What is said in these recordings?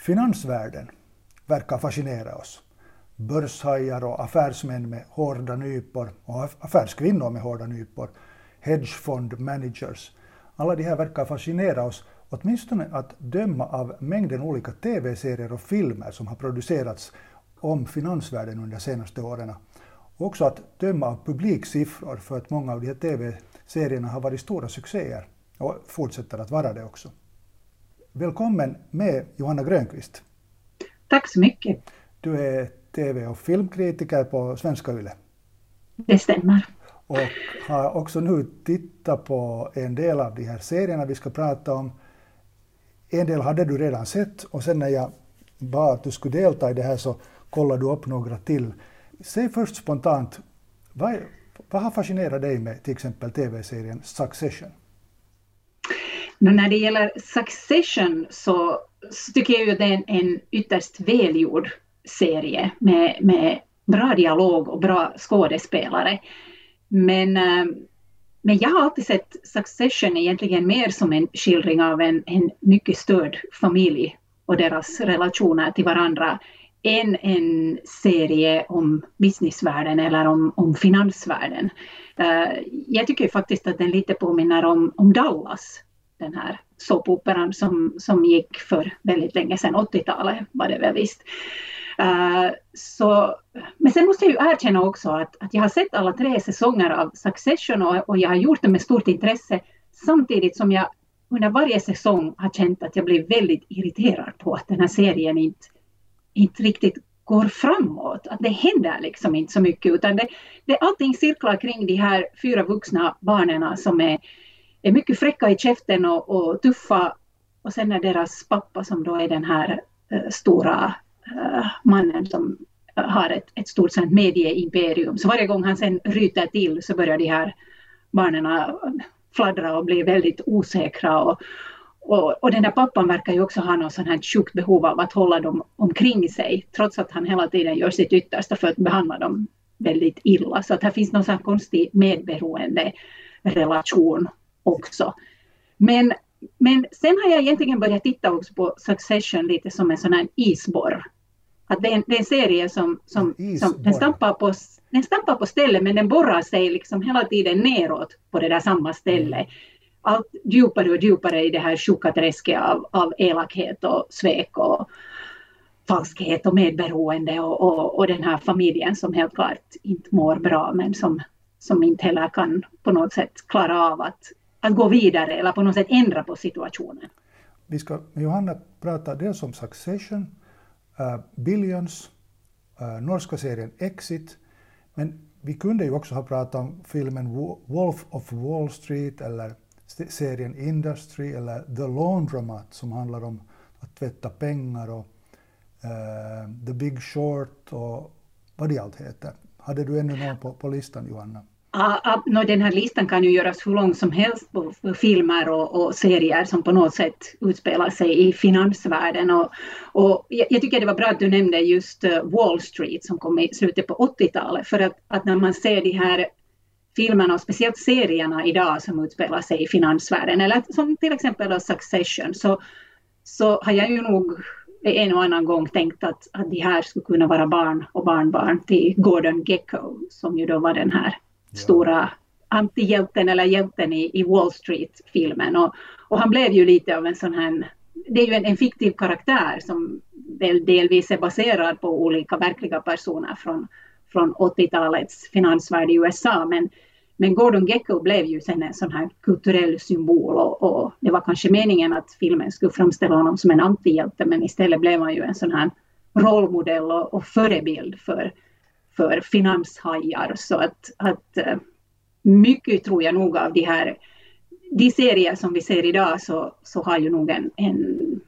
Finansvärlden verkar fascinera oss. Börshajar och affärsmän med hårda nypor och affärskvinnor med hårda nypor, hedgefondmanagers. Alla de här verkar fascinera oss, åtminstone att döma av mängden olika tv-serier och filmer som har producerats om finansvärlden under de senaste åren. Och också att döma av publiksiffror för att många av de här tv-serierna har varit stora succéer och fortsätter att vara det också. Välkommen med Johanna Grönqvist. Tack så mycket. Du är tv och filmkritiker på Svenska Yle. Det stämmer. Och har också nu tittat på en del av de här serierna vi ska prata om. En del hade du redan sett och sen när jag bad att du skulle delta i det här så kollade du upp några till. Säg först spontant, vad, vad har fascinerat dig med till exempel tv-serien Succession? När det gäller Succession så, så tycker jag ju att det är en, en ytterst välgjord serie med, med bra dialog och bra skådespelare. Men, eh, men jag har alltid sett Succession egentligen mer som en skildring av en, en mycket störd familj och deras relationer till varandra än en serie om businessvärlden eller om, om finansvärlden. Eh, jag tycker faktiskt att den lite påminner om, om Dallas den här såpoperan som, som gick för väldigt länge sedan, 80-talet var det väl visst. Uh, så, men sen måste jag ju erkänna också att, att jag har sett alla tre säsonger av Succession och, och jag har gjort det med stort intresse samtidigt som jag under varje säsong har känt att jag blir väldigt irriterad på att den här serien inte, inte riktigt går framåt. Att det händer liksom inte så mycket utan det, det, allting cirklar kring de här fyra vuxna barnen som är är mycket fräcka i käften och, och tuffa. Och sen är deras pappa som då är den här eh, stora eh, mannen som eh, har ett, ett stort sånt medieimperium. Så varje gång han sen ryter till så börjar de här barnen fladdra och bli väldigt osäkra. Och, och, och, den där pappan verkar ju också ha något sånt här sjukt behov av att hålla dem omkring sig, trots att han hela tiden gör sitt yttersta för att behandla dem väldigt illa. Så att här finns någon sån här konstig medberoende relation också. Men, men sen har jag egentligen börjat titta också på Succession lite som en sån här isborr. Att det, är en, det är en serie som, som, som den, stampar på, den stampar på stället men den borrar sig liksom hela tiden neråt på det där samma ställe. Allt djupare och djupare i det här tjocka träsket av, av elakhet och svek och falskhet och medberoende och, och, och den här familjen som helt klart inte mår bra men som, som inte heller kan på något sätt klara av att att gå vidare eller på något sätt ändra på situationen. Vi ska med Johanna prata dels om Succession, uh, Billions, uh, norska serien Exit, men vi kunde ju också ha pratat om filmen Wolf of Wall Street eller serien Industry eller The Laundromat som handlar om att tvätta pengar och uh, The Big Short och vad de allt heter. Hade du ännu någon på, på listan Johanna? Ja, no, den här listan kan ju göras hur lång som helst på, filmer och, och, serier som på något sätt utspelar sig i finansvärlden. Och, och jag, jag, tycker det var bra att du nämnde just eh, Wall Street som kom i slutet på 80-talet. För att, att, när man ser de här filmerna och speciellt serierna idag som utspelar sig i finansvärlden, eller som till exempel Succession, så, så har jag ju nog en och annan gång tänkt att, att de här skulle kunna vara barn och barnbarn till Gordon Gecko som ju då var den här stora antihjälten eller hjälten i, i Wall Street-filmen. Och, och, han blev ju lite av en sån här, det är ju en, en fiktiv karaktär som väl delvis är baserad på olika verkliga personer från, från 80-talets finansvärld i USA. Men, men Gordon Gecko blev ju sen en sån här kulturell symbol och, och, det var kanske meningen att filmen skulle framställa honom som en antihjälte men istället blev han ju en sån här rollmodell och, och förebild för, för finanshajar. Så att, att eh, mycket tror jag nog av de här de serier som vi ser idag så, så har ju nog en, en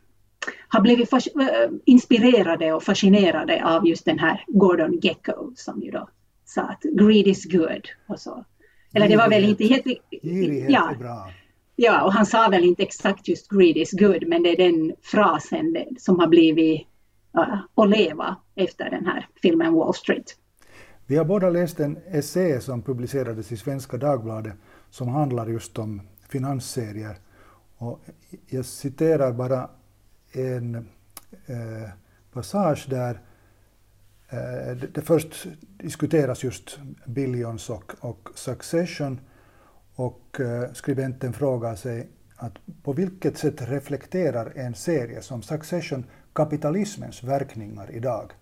har blivit fas, äh, inspirerade och fascinerade av just den här Gordon Gecko som ju då sa att greed is good och så. Eller det var väl inte jätte... Girighet ja, är bra. Ja, och han sa väl inte exakt just greed is good men det är den frasen som har blivit uh, att leva efter den här filmen Wall Street. Vi har båda läst en essä som publicerades i Svenska Dagbladet som handlar just om finansserier. Och jag citerar bara en, eh, passage där eh, det, det först diskuteras just Billions och, och Succession och eh, skribenten frågar sig att på vilket sätt reflekterar en serie som Succession kapitalismens verkningar idag?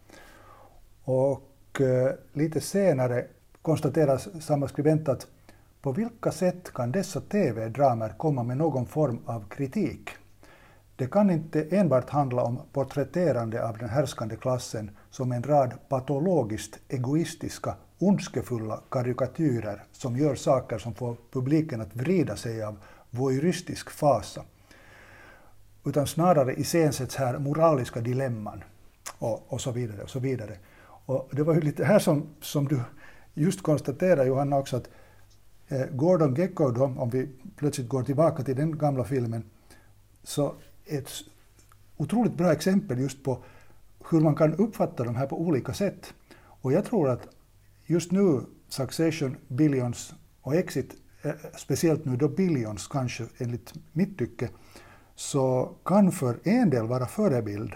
Och och eh, lite senare konstaterar samma skribent att på vilka sätt kan dessa TV-dramer komma med någon form av kritik? Det kan inte enbart handla om porträtterande av den härskande klassen som en rad patologiskt egoistiska, ondskefulla karikatyrer som gör saker som får publiken att vrida sig av voyeuristisk fasa. Utan snarare iscensätts här moraliska dilemman och, och så vidare. Och så vidare. Och det var ju lite här som, som du just konstaterade Johanna också att eh, Gordon Gecko då, om vi plötsligt går tillbaka till den gamla filmen, så ett otroligt bra exempel just på hur man kan uppfatta de här på olika sätt. Och jag tror att just nu Succession, Billions och Exit, eh, speciellt nu då Billions kanske enligt mitt tycke, så kan för en del vara förebild.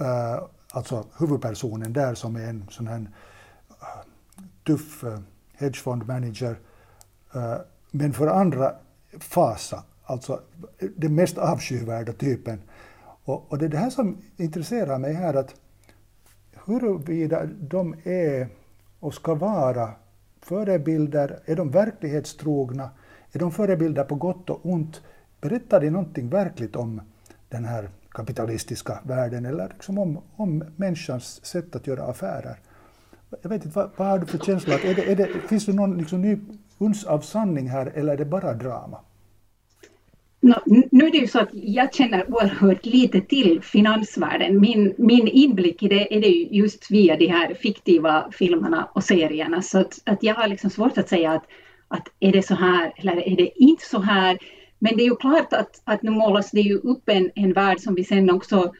Uh, alltså huvudpersonen där som är en sån här eh, tuff eh, hedgefondmanager. Eh, men för andra fasa, alltså den mest avskyvärda typen. Och, och det är det här som intresserar mig här, att huruvida de är och ska vara förebilder, är de verklighetstrogna, är de förebilder på gott och ont, berättar de någonting verkligt om den här kapitalistiska världen eller liksom om, om människans sätt att göra affärer? Jag vet inte, vad, vad har du för känsla? Är det, är det, finns det någon liksom ny uns av sanning här eller är det bara drama? No, nu är det ju så att jag känner oerhört lite till finansvärlden. Min, min inblick i det är det just via de här fiktiva filmerna och serierna. Så att, att jag har liksom svårt att säga att, att är det så här eller är det inte så här. Men det är ju klart att, att nu målas det ju upp en, en värld som vi sen också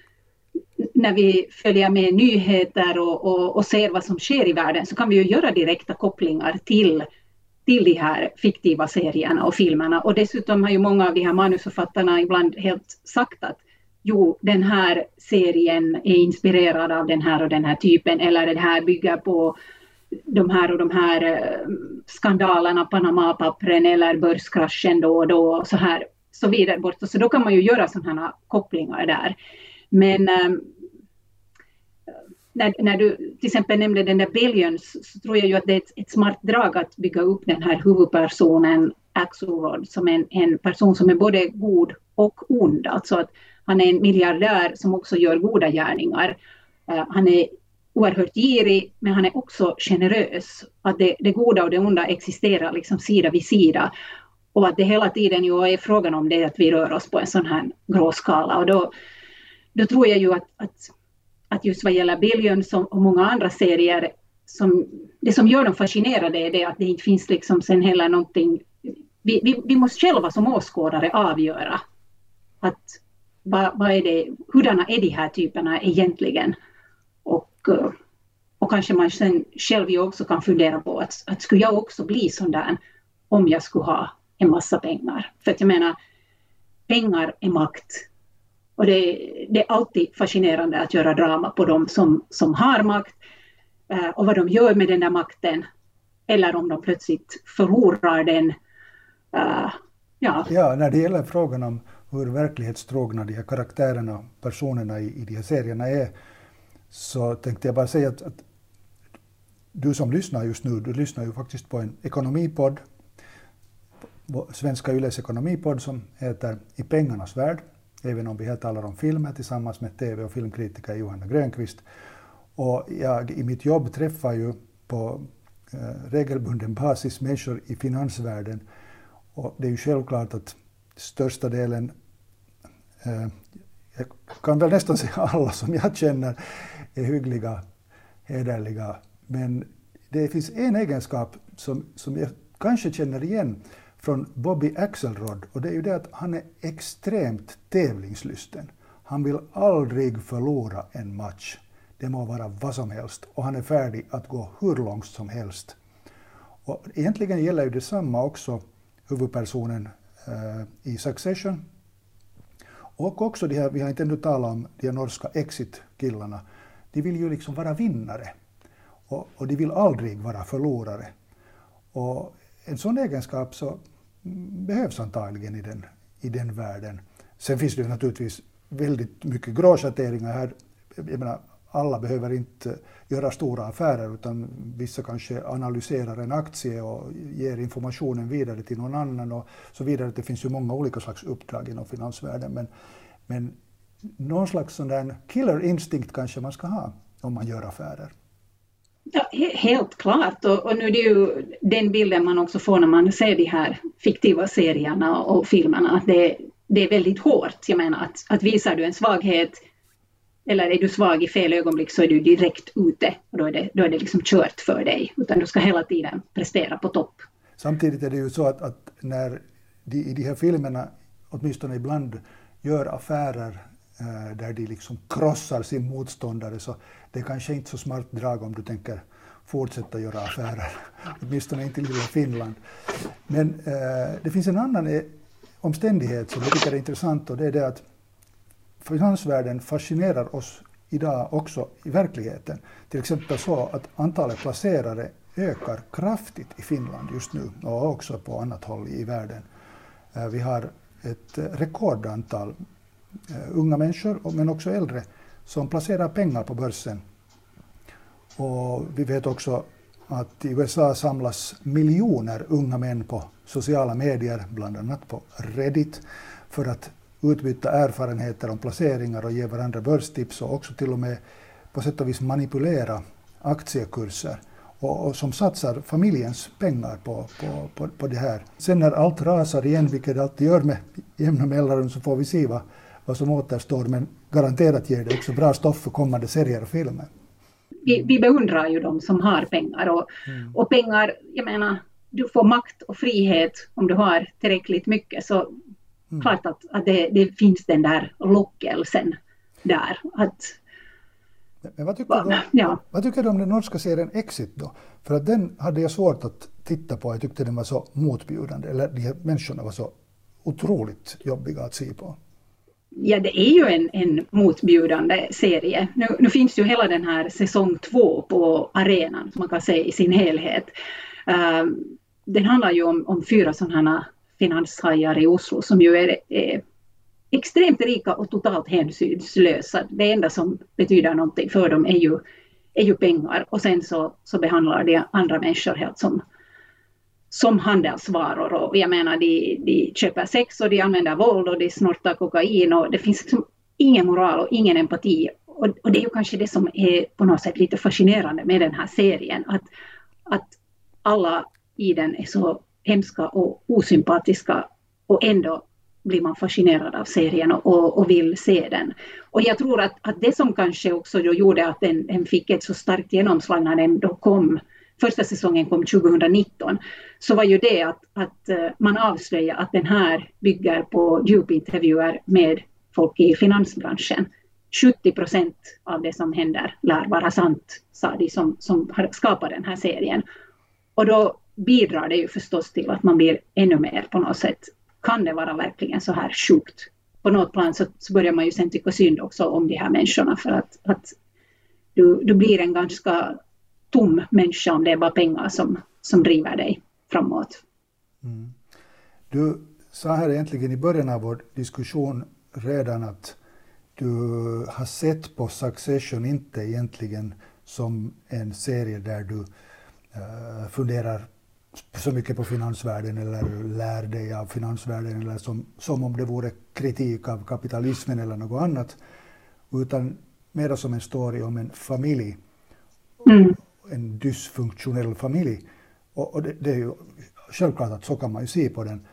när vi följer med nyheter och, och, och ser vad som sker i världen så kan vi ju göra direkta kopplingar till till de här fiktiva serierna och filmerna. Och dessutom har ju många av de här manusförfattarna ibland helt sagt att jo, den här serien är inspirerad av den här och den här typen eller det här bygger på de här och de här eh, skandalerna, Panama-pappren eller börskraschen då och då och så här så vidare bort. Så då kan man ju göra sådana kopplingar där. Men ehm, när, när du till exempel nämnde den där Billions så tror jag ju att det är ett, ett smart drag att bygga upp den här huvudpersonen Axelrod som en, en person som är både god och ond. Alltså att han är en miljardär som också gör goda gärningar. Uh, han är oerhört girig men han är också generös. Att det, det goda och det onda existerar liksom sida vid sida. Och att det hela tiden ju är frågan om det att vi rör oss på en sån här gråskala. Och då, då tror jag ju att, att att just vad gäller Billions och många andra serier, som, det som gör dem fascinerade är det att det inte finns liksom sen heller någonting... Vi, vi, vi måste själva som åskådare avgöra att vad, vad är det, hurdana är de här typerna egentligen? Eh, och, kanske man sen själv ju också kan fundera på att, att skulle jag också bli sån där om jag skulle ha en massa pengar? För att jag menar, pengar är makt och det, det, är alltid fascinerande att göra drama på dem som, som har makt eh, och vad de gör med den där makten. Eller om de plötsligt förlorar den. Eh, ja. ja, när det gäller frågan om hur verklighetstrogna de här karaktärerna och personerna i, i de här serierna är så tänkte jag bara säga att, att du som lyssnar just nu, du lyssnar ju faktiskt på en ekonomipodd, Svenska Yles ekonomipodd som heter I pengarnas värld även om vi här talar om filmer tillsammans med TV och filmkritiker Johanna Grönqvist. Och jag i mitt jobb träffar ju på eh, regelbunden basis människor i finansvärlden. Och det är ju självklart att största delen, eh, jag kan väl nästan säga alla som jag känner, är hyggliga, hederliga. Men det finns en egenskap som, som jag kanske känner igen från Bobby Axelrod och det är ju det att han är extremt tävlingslysten. Han vill aldrig förlora en match. Det må vara vad som helst och han är färdig att gå hur långt som helst. Och egentligen gäller ju detsamma också huvudpersonen eh, i Succession. Och också de här, vi har inte ännu talat om de här norska Exit-killarna, de vill ju liksom vara vinnare. Och, och de vill aldrig vara förlorare. Och en sån egenskap så behövs antagligen i den, i den världen. Sen finns det ju naturligtvis väldigt mycket gråschatteringar här. Jag menar, alla behöver inte göra stora affärer utan vissa kanske analyserar en aktie och ger informationen vidare till någon annan och så vidare. Det finns ju många olika slags uppdrag inom finansvärlden men, men någon slags sån där killer instinct kanske man ska ha om man gör affärer. Ja, helt klart. Och, och, nu är det ju den bilden man också får när man ser de här fiktiva serierna och filmerna, att det, det är väldigt hårt. Jag menar att, att visar du en svaghet eller är du svag i fel ögonblick så är du direkt ute och då är det, då är det liksom kört för dig. Utan du ska hela tiden prestera på topp. Samtidigt är det ju så att, att när de i de här filmerna, åtminstone ibland, gör affärer Eh, där de liksom krossar sin motståndare så det är kanske inte så smart drag om du tänker fortsätta göra affärer. åtminstone inte i lilla Finland. Men eh, det finns en annan eh, omständighet som jag tycker är intressant och det är det att finansvärlden fascinerar oss idag också i verkligheten. Till exempel så att antalet placerare ökar kraftigt i Finland just nu och också på annat håll i världen. Eh, vi har ett eh, rekordantal Eh, unga människor, men också äldre, som placerar pengar på börsen. Och vi vet också att i USA samlas miljoner unga män på sociala medier, bland annat på Reddit, för att utbyta erfarenheter om placeringar och ge varandra börstips och också till och med på sätt och vis manipulera aktiekurser och, och som satsar familjens pengar på, på, på, på, det här. Sen när allt rasar igen, vilket det alltid gör med jämna mellanrum, så får vi se vad, vad som återstår. Men garanterat ger det också bra stoff för kommande serier och filmer. Vi, vi beundrar ju de som har pengar och, mm. och pengar, jag menar, du får makt och frihet om du har tillräckligt mycket. Så Mm. Klart att, att det, det, finns den där lockelsen där. Att, men vad tycker, du, ja. vad tycker du om den norska serien Exit då? För att den hade jag svårt att titta på. Jag tyckte den var så motbjudande. Eller de här människorna var så otroligt jobbiga att se på. Ja, det är ju en, en motbjudande serie. Nu, nu, finns ju hela den här säsong två på arenan, som man kan säga i sin helhet. Uh, den handlar ju om, om fyra sådana finanshajar i Oslo som ju är, är extremt rika och totalt hänsynslösa. Det enda som betyder någonting för dem är ju, är ju pengar och sen så, så behandlar de andra människor helt som, som handelsvaror. Och jag menar, de, de köper sex och de använder våld och de snortar kokain och det finns liksom ingen moral och ingen empati. Och, och det är ju kanske det som är på något sätt lite fascinerande med den här serien, att, att alla i den är så hemska och osympatiska och ändå blir man fascinerad av serien och, och vill se den. Och jag tror att, att det som kanske också gjorde att den, den fick ett så starkt genomslag när den då kom, första säsongen kom 2019, så var ju det att, att eh, man avslöjade att den här bygger på djupintervjuer med folk i finansbranschen. 70 procent av det som händer lär vara sant, sa de som, som har skapat den här serien. Och då bidrar det ju förstås till att man blir ännu mer på något sätt. Kan det vara verkligen så här sjukt? På något plan så, så börjar man ju sen tycka synd också om de här människorna för att, att du, du blir en ganska tom människa om det är bara pengar som, som driver dig framåt. Mm. Du sa här egentligen i början av vår diskussion redan att du har sett på Succession inte egentligen som en serie där du uh, funderar så mycket på finansvärlden eller lär dig av finansvärlden eller som, som om det vore kritik av kapitalismen eller något annat. Utan mera som en story om en familj. Mm. En dysfunktionell familj. Och, och det, det, är ju självklart att så kan man ju se på den.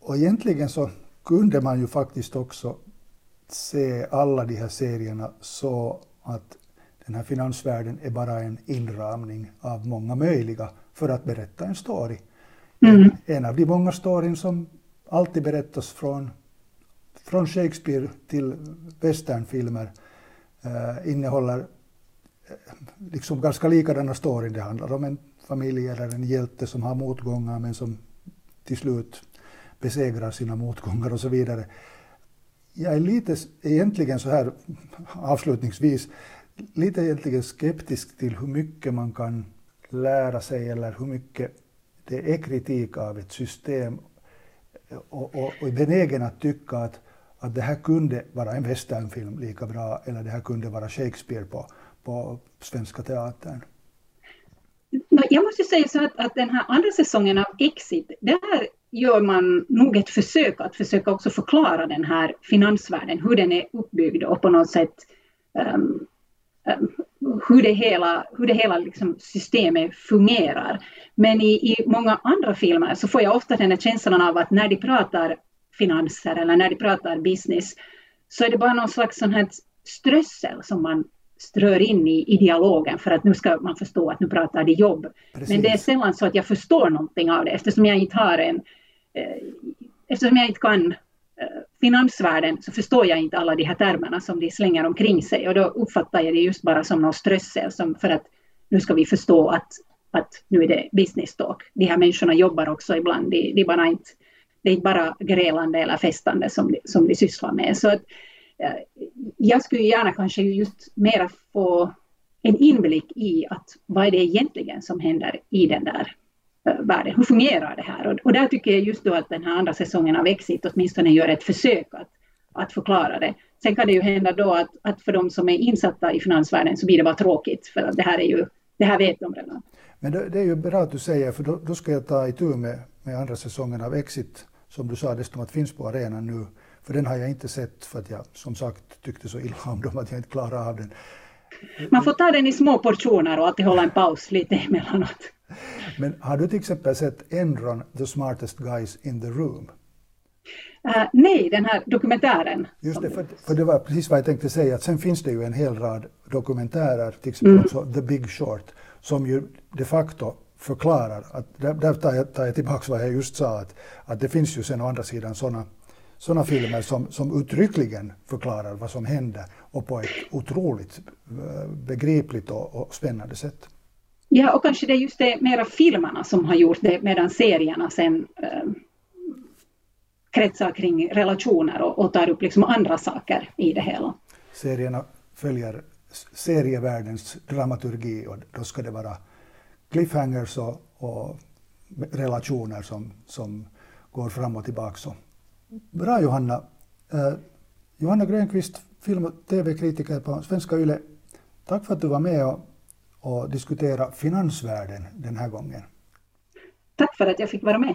Och egentligen så kunde man ju faktiskt också se alla de här serierna så att den här finansvärlden är bara en inramning av många möjliga för att berätta en story. Mm. En av de många storyn som alltid berättas från, från Shakespeare till westernfilmer eh, innehåller eh, liksom ganska likadana storyn. Det handlar om en familj eller en hjälte som har motgångar men som till slut besegrar sina motgångar och så vidare. jag är lite egentligen så här avslutningsvis lite egentligen skeptisk till hur mycket man kan lära sig eller hur mycket det är kritik av ett system och, och, och benägen att tycka att, att det här kunde vara en westernfilm lika bra eller det här kunde vara Shakespeare på, på Svenska Teatern. Jag måste säga så att, att den här andra säsongen av Exit, där gör man nog ett försök att försöka också förklara den här finansvärlden, hur den är uppbyggd och på något sätt um, um, hur det hela, hur det hela liksom systemet fungerar. Men i, i många andra filmer så får jag ofta den här känslan av att när de pratar finanser eller när de pratar business så är det bara någon slags sån här strössel som man strör in i, i dialogen för att nu ska man förstå att nu pratar de jobb. Precis. Men det är sällan så att jag förstår någonting av det eftersom jag inte har en eh, eftersom jag inte kan eh, finansvärlden så förstår jag inte alla de här termerna som de slänger omkring sig och då uppfattar jag det just bara som någon strössel som för att nu ska vi förstå att, att nu är det business talk. De här människorna jobbar också ibland, de, de bara inte, det är inte bara grälande eller festande som de, som de sysslar med. Så att, Eh, jag skulle gärna kanske just mera få en inblick i att vad är det egentligen som händer i den där eh, världen? Hur fungerar det här? Och, och, där tycker jag just då att den här andra säsongen av Exit åtminstone gör ett försök att, att förklara det. Sen kan det ju hända då att, att för de som är insatta i finansvärlden så blir det bara tråkigt för att det här är ju, det här vet de redan. Men det, det är ju bra att du säger, för då, då ska jag ta itu med, med andra säsongen av Exit, som du sa dessutom att finns på arenan nu för den har jag inte sett för att jag som sagt tyckte så illa om dem att jag inte klarade av den. Man får ta den i små portioner och alltid hålla en paus lite emellanåt. Men har du till exempel sett Enron, The Smartest Guys in the Room? Uh, nej, den här dokumentären. Just det, för, för, det var precis vad jag tänkte säga, att sen finns det ju en hel rad dokumentärer, till exempel mm. också The Big Short, som ju de facto förklarar, att, där, där tar, jag, tar jag tillbaka vad jag just sa, att, att det finns ju sen å andra sidan sådana sådana filmer som, som uttryckligen förklarar vad som händer och på ett otroligt eh, begripligt och, och spännande sätt. Ja, och kanske det är just det mera filmerna som har gjort det medan serierna sen eh, kretsar kring relationer och, och tar upp liksom andra saker i det hela. Serierna följer serievärldens dramaturgi och då ska det vara cliffhangers och, och relationer som, som går fram och tillbaka. Bra Johanna. Eh, Johanna Grönqvist, film och tv-kritiker på Svenska Yle. Tack för att du var med och, och diskuterade finansvärlden den här gången. Tack för att jag fick vara med.